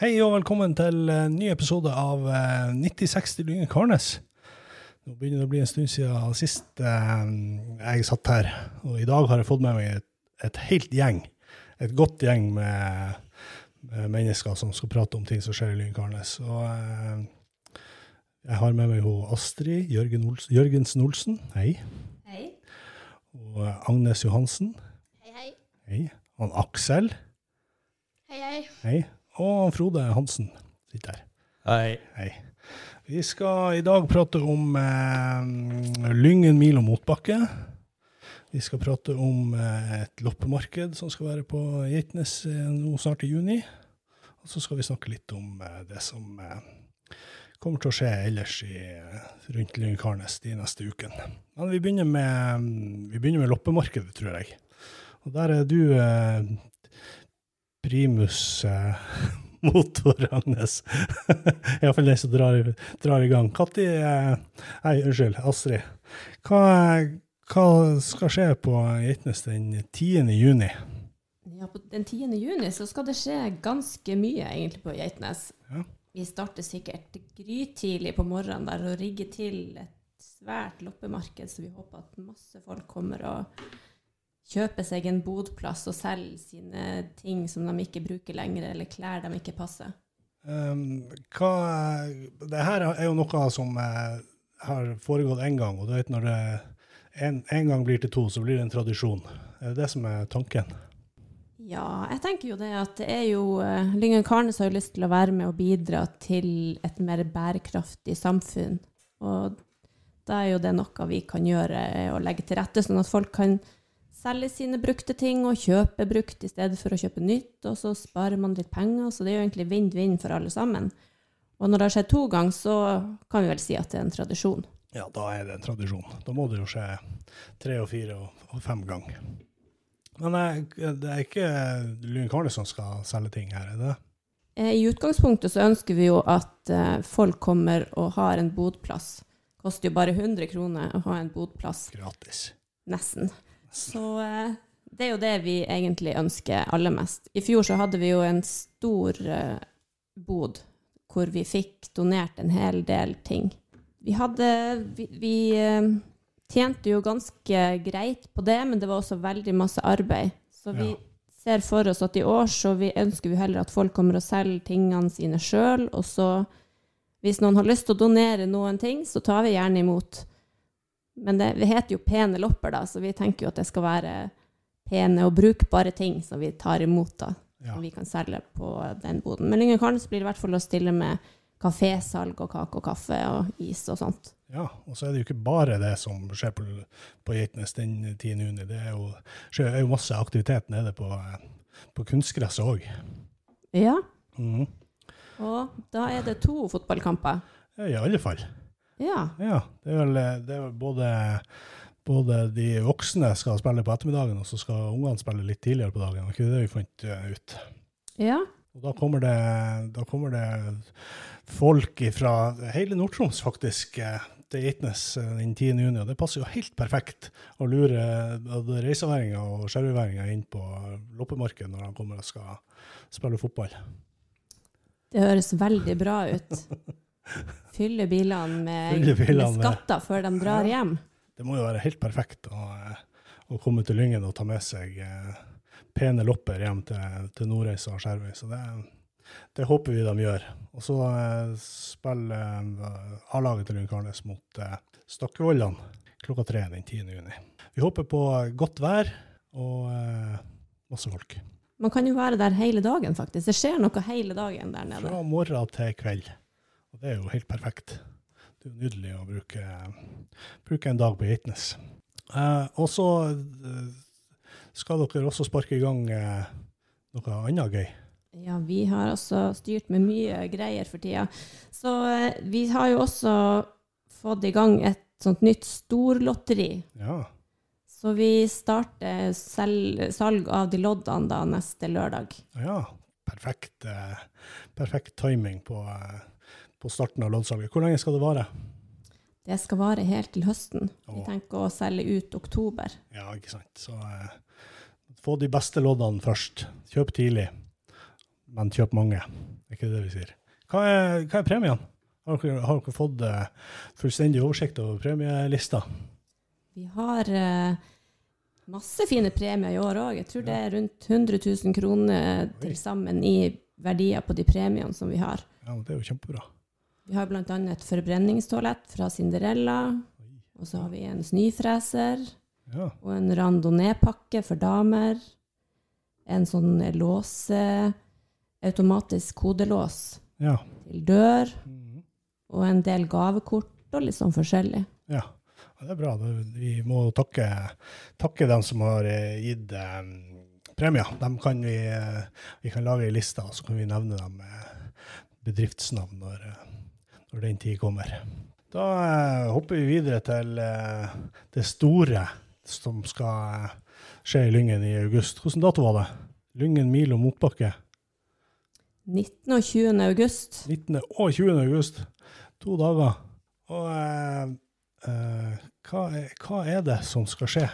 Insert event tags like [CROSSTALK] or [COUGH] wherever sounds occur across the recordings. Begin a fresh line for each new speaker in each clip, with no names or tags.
Hei og velkommen til en ny episode av eh, 9060 Lyngen Karnes. Nå begynner det å bli en stund siden sist eh, jeg satt her, og i dag har jeg fått med meg et, et helt gjeng, et godt gjeng med, med mennesker som skal prate om ting som skjer i Lyngen Karnes. Og eh, jeg har med meg hun Astrid Jørgen Olsen, Jørgensen Olsen, hei,
Hei.
og eh, Agnes Johansen,
Hei, hei.
hei, og Aksel,
Hei, hei.
hei, og Frode Hansen sitter her.
Hei.
Hei. Vi skal i dag prate om eh, Lyngen mil og motbakke. Vi skal prate om eh, et loppemarked som skal være på Geitnes eh, nå snart i juni. Og så skal vi snakke litt om eh, det som eh, kommer til å skje ellers i, rundt Lyngen Karnes de neste ukene. Men vi begynner med, vi begynner med loppemarkedet, tror jeg. Og der er du eh, primus eh. [LAUGHS] [LAUGHS] Iallfall den som drar, drar i gang. Katti, eh, Nei, unnskyld, Astrid. Hva, hva skal skje på Geitnes den 10. juni?
Ja, på den 10. juni så skal det skje ganske mye egentlig på Geitnes.
Ja.
Vi starter sikkert grytidlig på morgenen der og rigger til et svært loppemarked, så vi håper at masse folk kommer og kjøper seg en bodplass og selger sine ting som de ikke bruker lenger, eller klær de ikke passer.
Um, hva, det her er jo noe som eh, har foregått én gang, og du vet når det en, en gang blir til to, så blir det en tradisjon. Er det det som er tanken?
Ja, jeg tenker jo det at det er jo eh, Lyngen Karnes har jo lyst til å være med og bidra til et mer bærekraftig samfunn. Og da er jo det noe vi kan gjøre, eh, å legge til rette sånn at folk kan selge sine brukte ting og kjøpe brukt i stedet for å kjøpe nytt, og så sparer man litt penger. Så det er jo egentlig vinn-vinn for alle sammen. Og når det har skjedd to ganger, så kan vi vel si at det er en tradisjon.
Ja, da er det en tradisjon. Da må det jo skje tre og fire og, fem ganger. Men det er ikke Lyn Karnes som skal selge ting her, er det det?
Eh, I utgangspunktet så ønsker vi jo at eh, folk kommer og har en bodplass. Koster jo bare 100 kroner å ha en bodplass,
Gratis.
nesten. Så eh, det er jo det vi egentlig ønsker aller mest. I fjor så hadde vi jo en stor eh, bod hvor vi fikk donert en hel del ting. Vi hadde Vi, vi eh, tjente jo ganske greit på det, men det var også veldig masse arbeid. Så vi
Ja.
ser for oss at i år så vi ønsker vi heller at folk kommer og selger tingene sine sjøl, og så hvis noen har lyst til å donere noen ting, så tar vi gjerne imot. Men det, det heter jo pene lopper, da, så vi tenker jo at det skal være pene og brukbare ting som vi tar imot, da.
Ja.
Som vi kan selge på den boden. Men Lyngen Karnes blir i hvert fall å stille med kafésalg og kake og kaffe og is og sånt.
ja. Og så er det jo ikke bare det som skjer på, på Geitnes den 10. juni. Det er jo, skjer jo masse aktivitet nede på, på kunstgresset òg.
Ja,
Mm.
og da er det to fotballkamper.
Ja, I alle fall.
Ja.
Ja. Det er vel, det er vel både, både de voksne skal spille på ettermiddagen, og så skal ungene spille litt tidligere på dagen. Det er ikke det vi fant eh, ut.
Ja.
Og da kommer det, da kommer det folk fra hele Nord-Troms, faktisk, eh, til Eitnes eh, den 10. juni. Og det passer jo helt perfekt å lure både reiseværinger og skjerveværinger inn på loppemarkedet når de kommer og skal spille fotball.
Det høres veldig bra ut. [LAUGHS] Fylle bilene med, [LAUGHS]
Fylle
med skatter før de drar
Ja.
hjem.
Det må jo være helt perfekt å, eh, å komme til Lyngen og ta med seg eh, pene lopper hjem til, til Nordreisa og Skjervøy. Så det, det håper vi de gjør. Og så eh, spiller A-laget til Lyngen Karnes mot Stakkevollan klokka tre den 10. juni. Vi håper på godt vær og masse folk.
Man kan jo være der hele dagen, faktisk. Det skjer noe hele dagen der nede.
Fra morgen til kveld. Og det er jo helt perfekt. Det er jo nydelig å bruke, bruke en dag på Geitnes. Eh, og så eh, skal dere også sparke i gang eh, noe annet gøy.
Ja, vi har også styrt med mye greier for tida. Så eh, vi har jo også fått i gang et sånt nytt storlotteri.
Ja.
Så vi starter salg av de loddene da neste lørdag.
ja. Perfekt, eh, perfekt timing på, eh, på starten av loddsalget. Hvor lenge skal det vare?
Det skal vare helt til høsten. Vi tenker å selge ut oktober.
Ja, ikke sant. Så eh, få de beste loddene først. Kjøp tidlig. men kjøp mange. Det er ikke det vi sier. Hva er, hva er premien? Har dere, har dere fått eh, fullstendig oversikt over premielista?
Vi har eh, masse fine premier i år òg. Jeg tror det er rundt 100 000 kroner til sammen i verdier på de premiene som vi har.
Ja, men Det er jo kjempebra.
Vi har bl.a. et forbrenningstoalett fra Cinderella. Og så har vi en snøfreser
Ja.
og en randonee-pakke for damer. En sånn låse Automatisk kodelås
Ja.
til dør.
Mhm.
Og en del gavekort og litt sånn forskjellig.
ja. Det er bra. Vi må takke, takke dem som har eh, gitt eh, premier. Dem kan vi, eh, vi kan lage ei liste, og så kan vi nevne dem med bedriftsnavn når, eh, når den tid kommer. Da eh, hopper vi videre til eh, det store som skal eh, skje i Lyngen i august. Hvilken dato var det? Lyngen mil og motbakke.
19. og 20. august.
19. og 20. august. To dager. Og eh, eh, hva, er, hva er det som skal skje?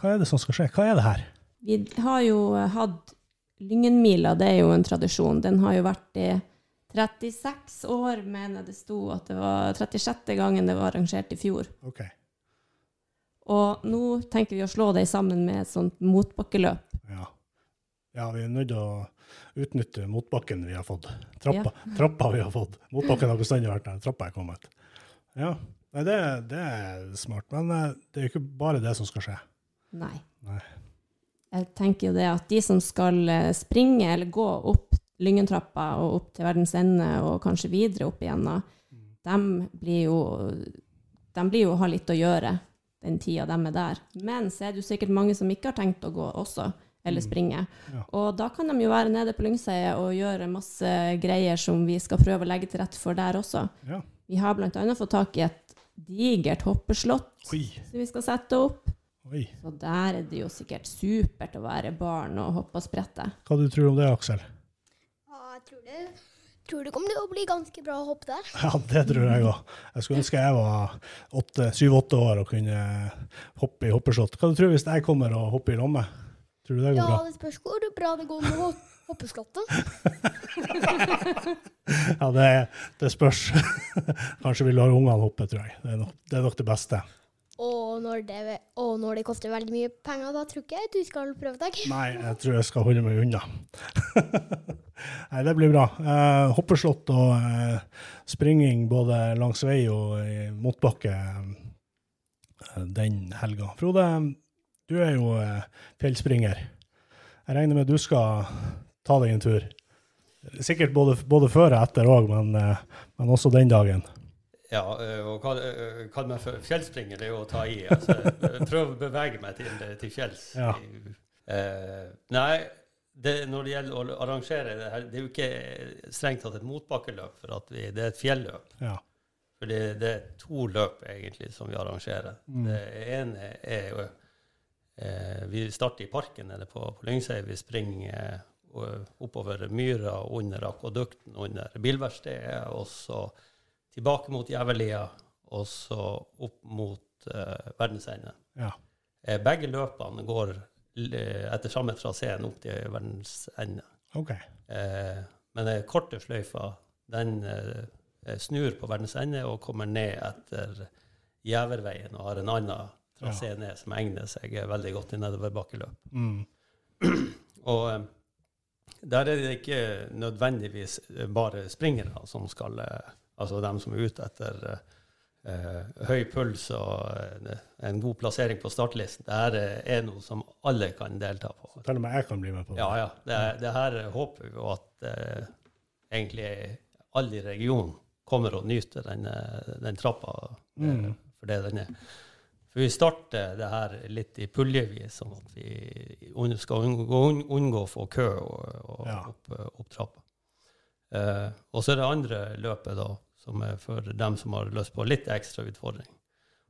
Hva er det som skal skje? Hva er det her?
Vi har jo hatt Lyngenmila, det er jo en tradisjon. Den har jo vært i 36 år, mener det sto at det var 36. gangen det var arrangert i fjor.
OK.
Og nå tenker vi å slå det sammen med et sånt motbakkeløp.
Ja. ja, vi er nødt til å utnytte motbakken vi har fått. Trappa, trappa vi har fått. Motbakken har bestandig vært der. Trappa er kommet. Ja. Nei, det, det er smart. Men eh, det er jo ikke bare det som skal skje.
Nei.
Nei.
Jeg tenker jo det at de som skal eh, springe eller gå opp Lyngentrappa og opp til verdens ende, og kanskje videre opp igjen, de blir jo de blir jo å ha litt å gjøre den tida de er der. Men så er det jo sikkert mange som ikke har tenkt å gå også, eller springe.
Ja.
Og da kan de jo være nede på Lyngseidet og gjøre masse greier som vi skal prøve å legge til rette for der også.
Ja.
Vi har bl.a. fått tak i et digert hoppeslott
Oi.
som vi skal sette opp.
Oi.
Så der er det jo sikkert supert å være barn og hoppe og sprette.
Hva du tror om det, Aksel?
Ja, jeg tror det, tror det kommer til å bli ganske bra å hoppe der.
Ja, det tror jeg òg. Jeg skulle ønske jeg var syv-åtte år og kunne hoppe i hoppeslott. Hva du tror du hvis jeg kommer og hopper i lommet? Tror du det går
Ja,
bra?
det spørs hvor bra det går med ho- hoppeslottet. [LAUGHS]
Ja, det, det spørs. [LAUGHS] Kanskje vi lar ungene hoppe, tror jeg. Det er nok det, er nok det beste.
Og når, det, og når det koster veldig mye penger, da tror ikke jeg du skal prøve deg. [LAUGHS]
Nei, jeg tror jeg skal holde meg unna. [LAUGHS] Nei, det blir bra. Eh, hoppeslott og eh, springing både langs vei og i motbakke eh, den helga. Frode, du er jo eh, fjellspringer. Jeg regner med du skal ta deg en tur. Sikkert både, både før og etter òg, men, eh, men også den dagen.
Ja, øh, og kall kalle meg for fjellspringer, det er jo å ta i. Altså, prøv å bevege meg til, til fjells.
Ja.
Uh, nei, det, når det gjelder å arrangere det her, det er jo ikke strengt tatt et motbakkeløp, for vi, det er et fjelløp.
Ja.
For det, det er to løp egentlig som vi arrangerer.
Mm.
Det ene er jo eh, Vi starter i parken nede på, på Lyngsøy. Vi springer eh, oppover myra, under akvadukten, under bilverkstedet, og så tilbake mot Jævelia og så opp mot uh, verdensenden.
ja.
Eh, begge løpene går l- etter samme traseen opp til verdensenden.
Okay.
Eh, men den korte sløyfa, den eh, snur på verdensenden og kommer ned etter Jæverveien og har en annen trasé ned som egner seg veldig godt i nedoverbakkeløp.
Mm. [CLEARS THROAT]
Og eh, der er det ikke nødvendigvis eh, bare springere som skal eh, Altså dem som er ute etter eh, høy puls og eh, en god plassering på startlisten. Det her er- er noe som alle kan delta på.
Til og med jeg kan bli med på det.
Ja, ja. Det, det her håper vi jo at eh, egentlig alle i regionen kommer og nyter den, eh, den trappa eh,
Mm.
for det den er. For vi starter det her litt i puljevis, sånn at vi skal unngå, unngå å få kø og, og
Ja.
opp, opp trappa. Eh, og så er det andre løpet, da, som er for dem som har lyst på litt ekstra utfordring.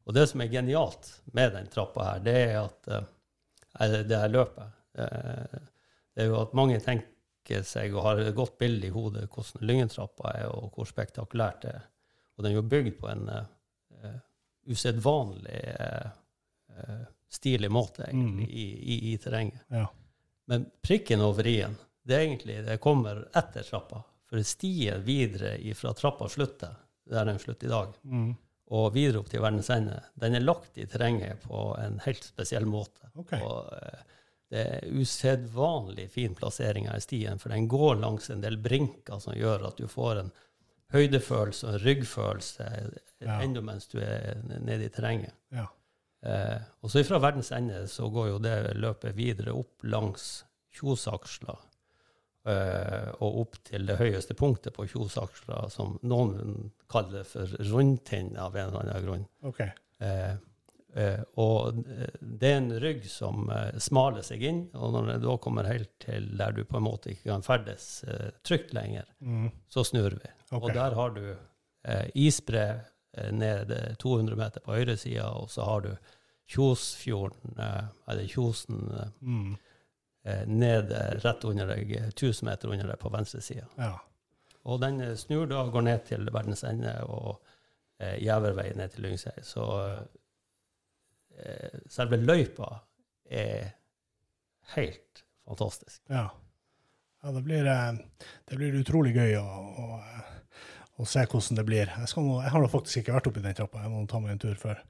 Og det som er genialt med den trappa her, det er at eh, det her løpet eh, Det er jo at mange tenker seg og har et godt bilde i hodet hvordan Lyngentrappa er, og hvor spektakulært det er. Og den er jo bygd på en eh, usedvanlig eh, eh, stilig måte, egentlig,
Mm.
i, i, i terrenget.
Ja.
Men prikken over i-en, det er egentlig det kommer etter trappa. For stien videre fra trappa slutter, der den slutter i dag,
Mm.
og videre opp til verdens ende, den er lagt i terrenget på en helt spesiell måte.
Okay.
Og eh, det er usedvanlig fin plassering av stien, for den går langs en del brinker som gjør at du får en høydefølelse og en ryggfølelse
Ja.
enda mens du er nede i terrenget.
Ja.
Eh, og så fra verdens ende så går jo det løpet videre opp langs Kjosaksla eh, og opp til det høyeste punktet på Kjosaksla, som noen kaller for rundtind av en eller annen grunn.
Okay.
Eh, eh, og eh, det er en rygg som eh, smaler seg inn, og når det da kommer helt til der du på en måte ikke kan ferdes eh, trygt lenger,
Mm.
så snur vi.
Okay.
Og der har du eh, isbre eh, ned eh, 200 meter på høyresida, og så har du Kjosfjorden, eh, eller Kjosen, eh,
Mm.
Eh, ned eh, rett under deg, eh, 1000 meter under deg på venstre side.
Ja.
Og den eh, snur da, og går ned til verdens ende og eh, Gjævervei ned til Lyngsei. Så eh, selve løypa er helt fantastisk.
Ja. ja det, blir, eh, det blir utrolig gøy å, å, å se hvordan det blir. Jeg, nå, jeg har nå faktisk ikke vært oppi den trappa. Jeg må ta meg en tur før.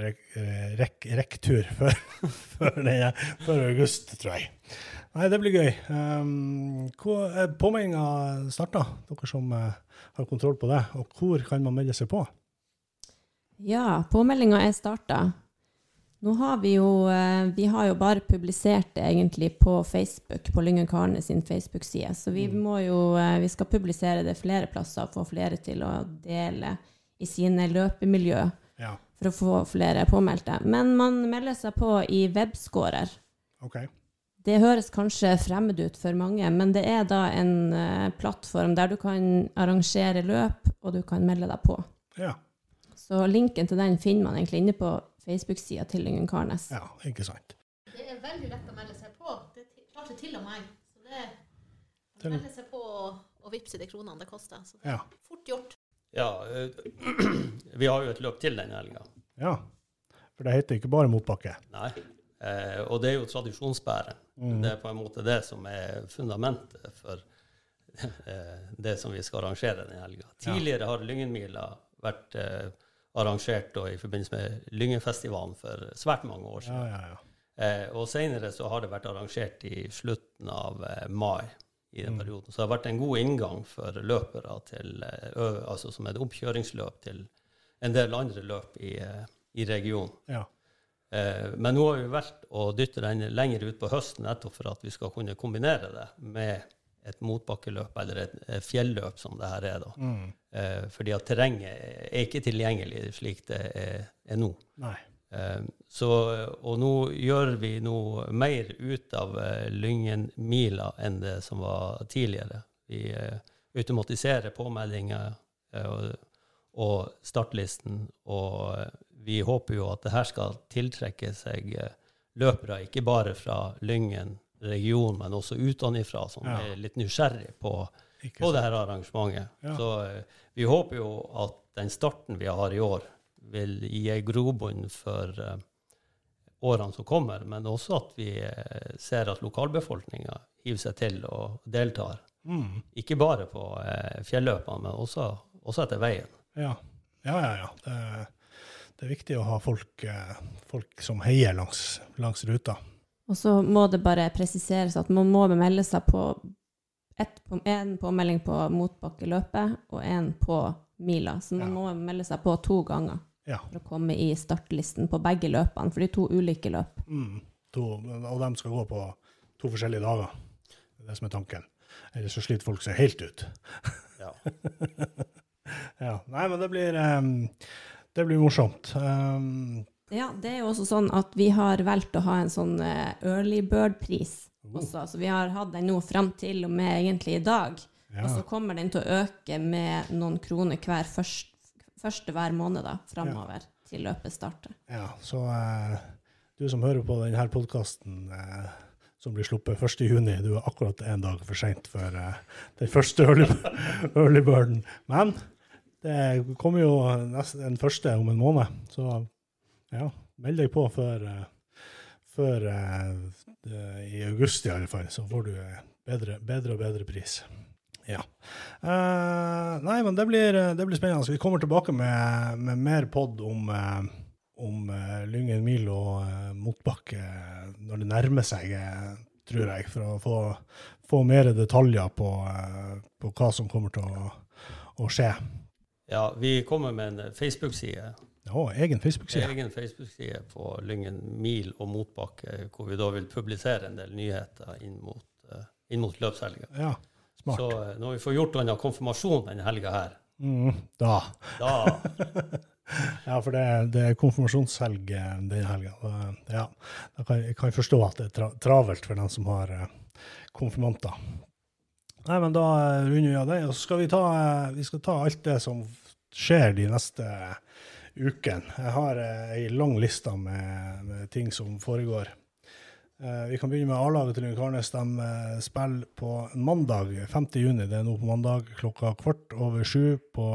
Rekk-tur rek, rekktur før, [LAUGHS] før, august, tror jeg. Nei, det blir gøy. Um, eh, Påmeldinga starta, dere som eh, har kontroll på det. Og hvor kan man melde seg på?
Ja, påmeldinga er starta. Nå har vi jo eh, Vi har jo bare publisert det egentlig på Facebook, på Lyngen Karne sin Facebook-side. Så vi må jo eh, Vi skal publisere det flere plasser og få flere til å dele i sine løpemiljø
Ja,
for å få flere påmeldte. Men man melder seg på i webscorer.
Okay.
Det høres kanskje fremmed ut for mange, men det er da en eh, plattform der du kan arrangere løp, og du kan melde deg på.
Ja,
Så linken til den finner man egentlig inne på Facebook-sida til Lyngen Karnes.
ja ikke sant.
Det er veldig lett å melde seg på. Det klarte til og meg. Så det
Til-
melde seg på og vippse de kronene det koster. Så det
Ja.
er fort gjort.
Ja, eh, [CLEARS THROAT] vi har jo et løp til denne helga.
ja. For det heter ikke bare motbakke.
Nei. Eh, og det er jo tradisjonsbæreren.
Mm.
Det er på en måte det som er fundamentet for [LAUGHS] eh, det som vi skal arrangere denne helga. Tidligere har Lyngenmila vært eh, arrangert da, i forbindelse med Lyngenfestivalen for svært mange år siden.
ja, ja.
Eh, og senere så har det vært arrangert i slutten av eh, mai i den
Mm.
perioden. Så det har vært en god inngang for løpere til, eh, altså som et oppkjøringsløp til en del andre løp i, eh, i regionen.
ja.
Eh, men nå har vi valgt å dytte den lenger ut på høsten nettopp for at vi skal kunne kombinere det med et motbakkeløp, eller et, et fjelløp, som det her er. da.
Mm.
Eh, fordi at terrenget er ikke tilgjengelig slik det er, er nå. Eh, så, og nå gjør vi noe mer ut av eh, Lyngen-mila enn det som var tidligere. Vi eh, automatiserer påmeldinger eh, og, og startlisten, og eh, vi håper jo at det her skal tiltrekke seg løpere, ikke bare fra Lyngen region, men også utenfra, som
Ja.
er litt nysgjerrig på, på det her arrangementet.
Ja.
Så eh, vi håper jo at den starten vi har i år, vil gi en grobunn for uh, årene som kommer, men også at vi eh, ser at lokalbefolkninga hiver seg til og deltar.
Mm.
Ikke bare på uh, fjelløpene, men også, også etter veien.
Ja, ja, ja. ja. Det, det er viktig å ha folk, uh, folk som heier langs, langs ruta.
Og så må det bare presiseres at man må melde seg på på, en påmelding på motbakkeløpet og en på mila. Så man
Ja.
må melde seg på to ganger
Ja.
for å komme i startlisten på begge løpene, for det er to ulike løp.
Mm. To, og de skal gå på to forskjellige dager. Det er det som er tanken. Ellers så sliter folk seg helt ut.
Ja. [LAUGHS]
Ja. Nei, men det blir, um, det blir morsomt. Um,
Ja, det er jo også sånn at vi har valgt å ha en sånn eh, early bird-pris. Også. Så vi har hatt den nå fram til og med egentlig i dag.
ja.
Og så kommer den til å øke med noen kroner hver først, første hver måned da, framover til løpet starter.
ja, så eh, du som hører på denne podkasten eh, som blir sluppet 1.6, du er akkurat en dag for seint for eh, den første early, [LAUGHS] early. Men det kommer jo nest, den første om en måned, så ja, meld deg på før, eh, før eh, i august i alle fall, så får du eh, bedre, bedre og bedre pris. Ja. Eh, nei, men det blir, det blir spennende. Vi kommer tilbake med, med mer pod om, om Lyngen mil og motbakke når det nærmer seg, tror jeg, for å få, få mer detaljer på, på hva som kommer til å, å skje.
Ja, vi kommer med en Facebook-side.
Å, egen Facebook-side.
Egen Facebook-side på Lyngen mil og motbakke, hvor vi da vil publisere en del nyheter inn mot, eh, inn mot løpshelga.
Ja, smart.
Så eh, når vi får gjort denne konfirmasjonen denne helga her,
Mm, da.
da [LAUGHS]
Ja, for det, det er konfirmasjonshelg eh, denne helga. Ja, da kan jeg kan forstå at det er tra travelt for den som har konfirmanter. Nei, men da runder vi av det. Og så skal vi ta, vi skal ta alt det som skjer de neste ukene. Jeg har eh, ei lang liste med, med ting som foregår. Eh, vi kan begynne med A-laget til Lyngen De eh, spiller på mandag 5. juni. Det er nå på mandag klokka kvart over sju på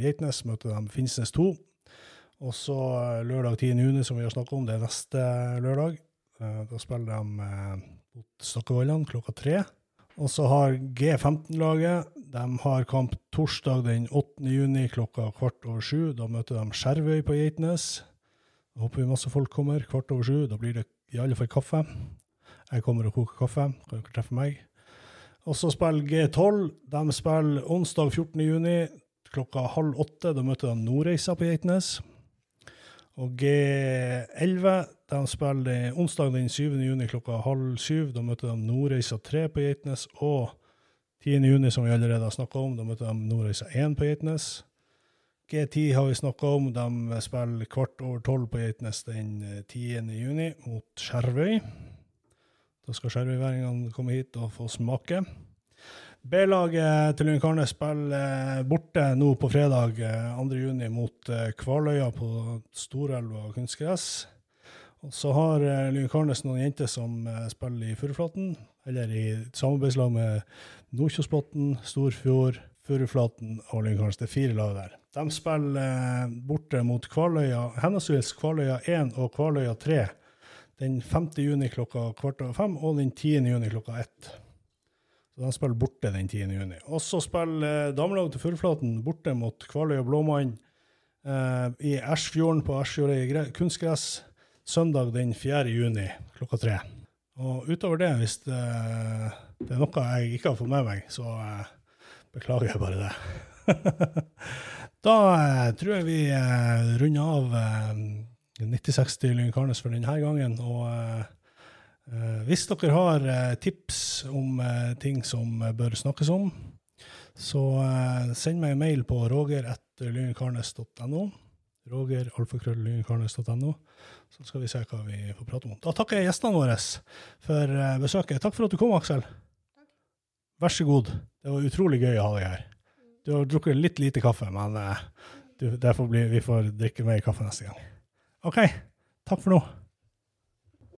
Geitnes. Møter de Finnsnes 2. Og så lørdag 10. juni, som vi har snakket om, det er neste lørdag. Da spiller de mot Stokkevollan klokka tre. Og så har G15-laget de har kamp torsdag den 8. juni klokka kvart over sju. Da møter de Skjervøy på Geitnes. Håper vi masse folk kommer kvart over sju. Da blir det i alle fall kaffe. Jeg kommer og koker kaffe. Kan dere treffe meg. Og så spiller G12. De spiller onsdag 14. juni klokka halv åtte. Da møter de Nordreisa på Geitnes. Og G11 de spiller onsdag den 7. juni klokka halv syv. Da møter de Nordreisa 3 på Geitnes. Og 10. juni, som vi allerede har snakka om, da møter de Nordreisa 1 på Geitnes. G10 har vi snakka om. De spiller kvart over tolv på Geitnes den eh, 10. juni mot Skjervøy. Da skal skjervøyværingene komme hit og få smake. B-laget til Lyngen Karnes spiller eh, borte nå på fredag eh, 2. juni mot eh, Kvaløya på Storelva kunstgress. Og så har uh, Lyngkarnes noen jenter som uh, spiller i Furuflaten, eller i samarbeidslag med Nordkjosbotn, Storfjord, Furuflaten og Lyngkarnes. Det er fire lag der. De spiller uh, borte mot Kvaløya, henholdsvis Kvaløya 1 og Kvaløya 3 den 5. juni klokka kvart over fem og den 10. juni klokka ett. Så de spiller borte den 10. juni. Og så spiller eh, damelaget til Furuflaten borte mot Kvaløya Blåmann eh, i Ersfjorden på Ersfjordet kunstgress søndag den 4. juni klokka tre. Og utover det, hvis det, det er noe jeg ikke har fått med meg, så eh, beklager jeg bare det. [LAUGHS] da eh, tror jeg vi eh, runder av eh, 9060 Lyngen for denne gangen. Og eh, eh, hvis dere har eh, tips om eh, ting som eh, bør snakkes om, så eh, send meg en mail på roger.lyngenkarnes.no. Roger, alfakrøll.lyngenkarnes.no. Så skal vi se hva vi får prate om. Da takker jeg gjestene våre for eh, besøket. Takk for at du kom, Aksel. Vær så god. Det var utrolig gøy å ha deg her. Du har drukket litt lite kaffe, men eh, du, får bli, vi får drikke mer kaffe neste gang. OK. Takk for nå.